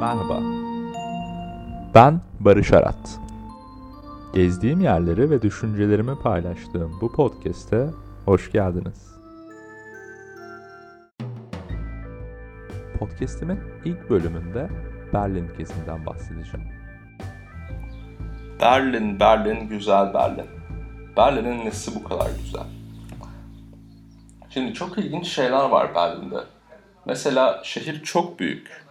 Merhaba. Ben Barış Arat. Gezdiğim yerleri ve düşüncelerimi paylaştığım bu podcast'e hoş geldiniz. Podcast'imin ilk bölümünde Berlin gezinden bahsedeceğim. Berlin, Berlin, güzel Berlin. Berlin'in nesi bu kadar güzel? Şimdi çok ilginç şeyler var Berlin'de. Mesela şehir çok büyük.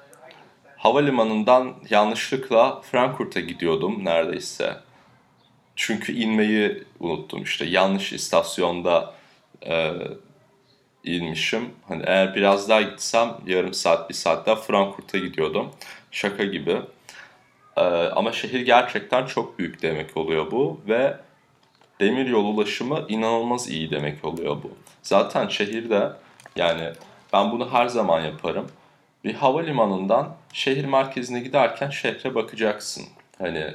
Havalimanından yanlışlıkla Frankfurt'a gidiyordum neredeyse. Çünkü inmeyi unuttum işte. Yanlış istasyonda e, inmişim. Hani eğer biraz daha gitsem yarım saat, bir saat daha Frankfurt'a gidiyordum. Şaka gibi. E, ama şehir gerçekten çok büyük demek oluyor bu ve demir yol ulaşımı inanılmaz iyi demek oluyor bu. Zaten şehirde yani ben bunu her zaman yaparım. Bir havalimanından şehir merkezine giderken şehre bakacaksın. Hani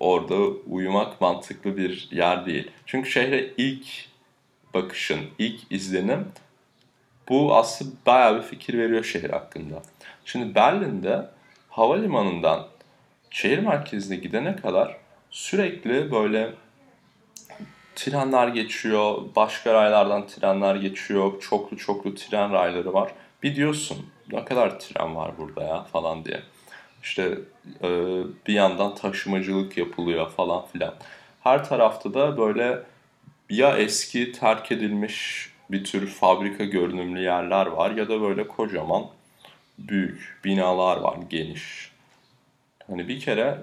orada uyumak mantıklı bir yer değil. Çünkü şehre ilk bakışın, ilk izlenim bu aslında bayağı bir fikir veriyor şehir hakkında. Şimdi Berlin'de havalimanından şehir merkezine gidene kadar sürekli böyle trenler geçiyor, başka raylardan trenler geçiyor, çoklu çoklu tren rayları var. Bir diyorsun ne kadar tren var burada ya falan diye. İşte e, bir yandan taşımacılık yapılıyor falan filan. Her tarafta da böyle ya eski terk edilmiş bir tür fabrika görünümlü yerler var ya da böyle kocaman büyük binalar var geniş. Hani bir kere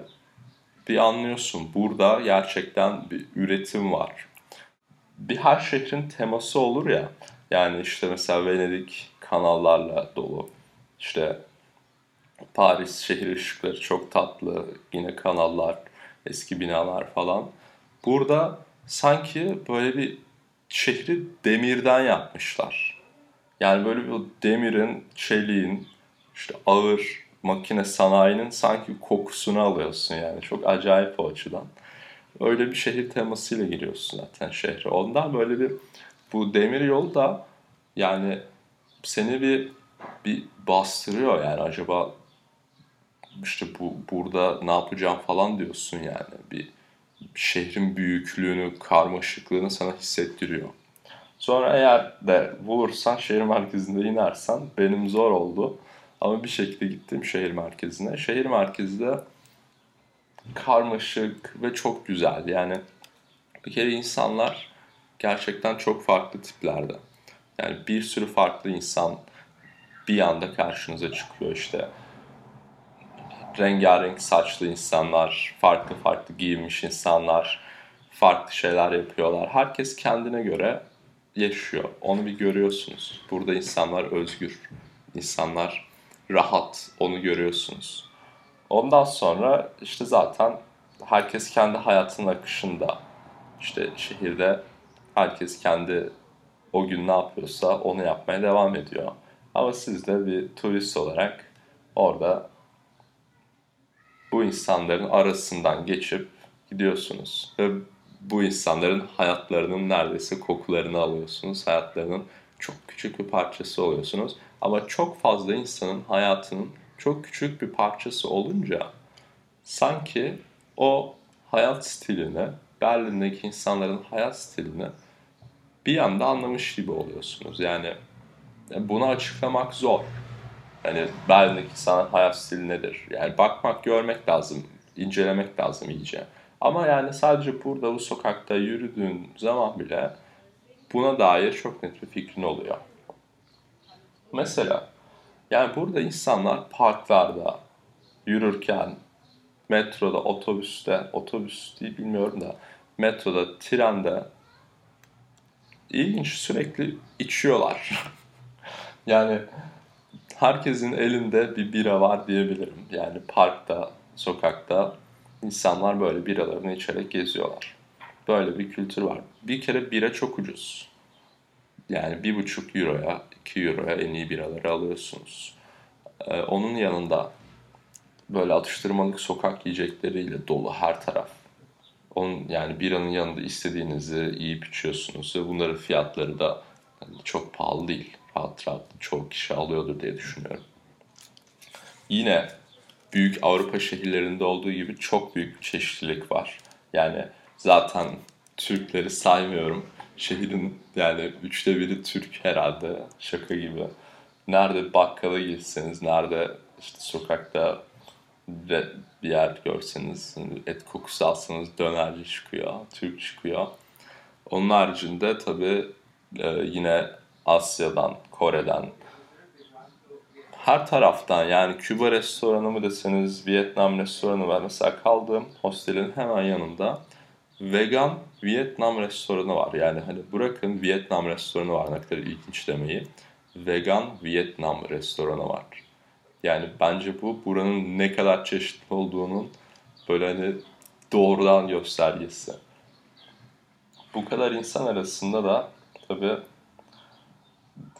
bir anlıyorsun burada gerçekten bir üretim var. Bir her şehrin teması olur ya. Yani işte mesela Venedik kanallarla dolu. İşte Paris şehir ışıkları çok tatlı. Yine kanallar, eski binalar falan. Burada sanki böyle bir şehri demirden yapmışlar. Yani böyle bir demirin, çeliğin, işte ağır makine sanayinin sanki kokusunu alıyorsun yani. Çok acayip o açıdan. Öyle bir şehir temasıyla giriyorsun zaten şehre. Ondan böyle bir bu demir yol da yani seni bir bir bastırıyor yani acaba işte bu burada ne yapacağım falan diyorsun yani bir şehrin büyüklüğünü, karmaşıklığını sana hissettiriyor. Sonra eğer de bulursan şehir merkezinde inersen benim zor oldu. Ama bir şekilde gittim şehir merkezine. Şehir merkezi de karmaşık ve çok güzel. Yani bir kere insanlar gerçekten çok farklı tiplerde. Yani bir sürü farklı insan bir anda karşınıza çıkıyor işte. Rengarenk saçlı insanlar, farklı farklı giyinmiş insanlar, farklı şeyler yapıyorlar. Herkes kendine göre yaşıyor. Onu bir görüyorsunuz. Burada insanlar özgür. İnsanlar rahat. Onu görüyorsunuz. Ondan sonra işte zaten herkes kendi hayatının akışında. İşte şehirde herkes kendi o gün ne yapıyorsa onu yapmaya devam ediyor. Ama siz de bir turist olarak orada bu insanların arasından geçip gidiyorsunuz. Ve bu insanların hayatlarının neredeyse kokularını alıyorsunuz. Hayatlarının çok küçük bir parçası oluyorsunuz. Ama çok fazla insanın hayatının çok küçük bir parçası olunca sanki o hayat stilini, Berlin'deki insanların hayat stilini bir anda anlamış gibi oluyorsunuz. Yani bunu açıklamak zor. Yani Berlin'deki insanın hayat stili nedir? Yani bakmak, görmek lazım, incelemek lazım iyice. Ama yani sadece burada bu sokakta yürüdüğün zaman bile buna dair çok net bir fikrin oluyor. Mesela yani burada insanlar parklarda yürürken, metroda, otobüste, otobüs değil bilmiyorum da metroda, trende ilginç sürekli içiyorlar. yani herkesin elinde bir bira var diyebilirim. Yani parkta, sokakta insanlar böyle biralarını içerek geziyorlar. Böyle bir kültür var. Bir kere bira çok ucuz. Yani bir buçuk euroya, iki euroya en iyi biraları alıyorsunuz. Ee, onun yanında böyle atıştırmalık sokak yiyecekleriyle dolu her taraf. Onun yani biranın yanında istediğinizi yiyip içiyorsunuz ve bunların fiyatları da hani çok pahalı değil. Rahat rahat çoğu kişi alıyordur diye düşünüyorum. Yine büyük Avrupa şehirlerinde olduğu gibi çok büyük bir çeşitlilik var. Yani zaten Türkleri saymıyorum. Şehrin yani üçte biri Türk herhalde şaka gibi. Nerede bakkala girseniz, nerede işte sokakta bir yer görseniz, et kokusu alsanız dönerci çıkıyor, Türk çıkıyor. Onun haricinde tabii e, yine Asya'dan, Kore'den, her taraftan yani Küba restoranı mı deseniz, Vietnam restoranı var. Mesela kaldığım hostelin hemen yanında vegan Vietnam restoranı var. Yani hani bırakın Vietnam restoranı var ne kadar ilginç demeyi. Vegan Vietnam restoranı var. Yani bence bu buranın ne kadar çeşitli olduğunun böyle hani doğrudan göstergesi. Bu kadar insan arasında da tabii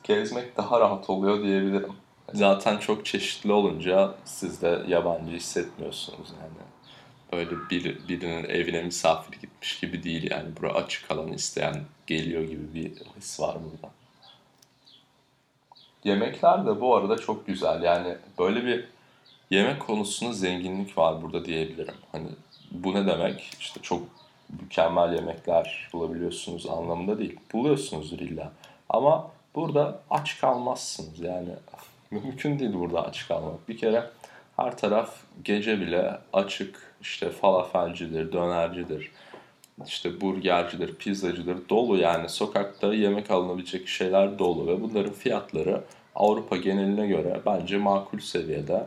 gezmek daha rahat oluyor diyebilirim. Zaten çok çeşitli olunca siz de yabancı hissetmiyorsunuz yani. Böyle bir, birinin evine misafir gitmiş gibi değil yani. Bura açık alan isteyen geliyor gibi bir his var burada. Yemekler de bu arada çok güzel. Yani böyle bir yemek konusunda zenginlik var burada diyebilirim. Hani bu ne demek? İşte çok mükemmel yemekler bulabiliyorsunuz anlamında değil. Buluyorsunuzdur illa. Ama burada aç kalmazsınız. Yani mümkün değil burada aç kalmak. Bir kere her taraf gece bile açık. İşte falafelcidir, dönercidir, işte burgercidir, pizzacıdır. Dolu yani sokakta yemek alınabilecek şeyler dolu ve bunların fiyatları Avrupa geneline göre bence makul seviyede.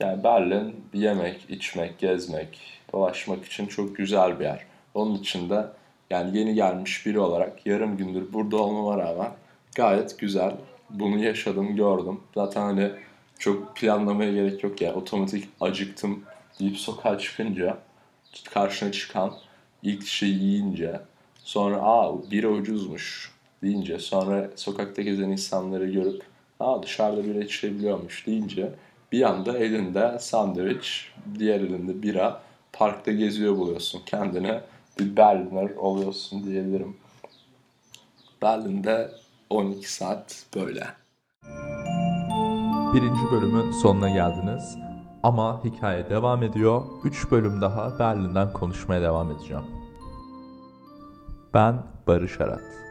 Yani Berlin yemek, içmek, gezmek, dolaşmak için çok güzel bir yer. Onun için de yani yeni gelmiş biri olarak yarım gündür burada olmama rağmen gayet güzel. Bunu yaşadım, gördüm. Zaten hani çok planlamaya gerek yok ya. Otomatik acıktım deyip sokağa çıkınca karşına çıkan ilk şeyi yiyince sonra aa bira ucuzmuş deyince sonra sokakta gezen insanları görüp aa dışarıda bira içebiliyormuş deyince bir anda elinde sandviç, diğer elinde bira parkta geziyor buluyorsun. Kendine bir Berliner oluyorsun diyebilirim. Berlin'de 12 saat böyle. Birinci bölümün sonuna geldiniz. Ama hikaye devam ediyor. 3 bölüm daha Berlin'den konuşmaya devam edeceğim. Ben Barış Arat.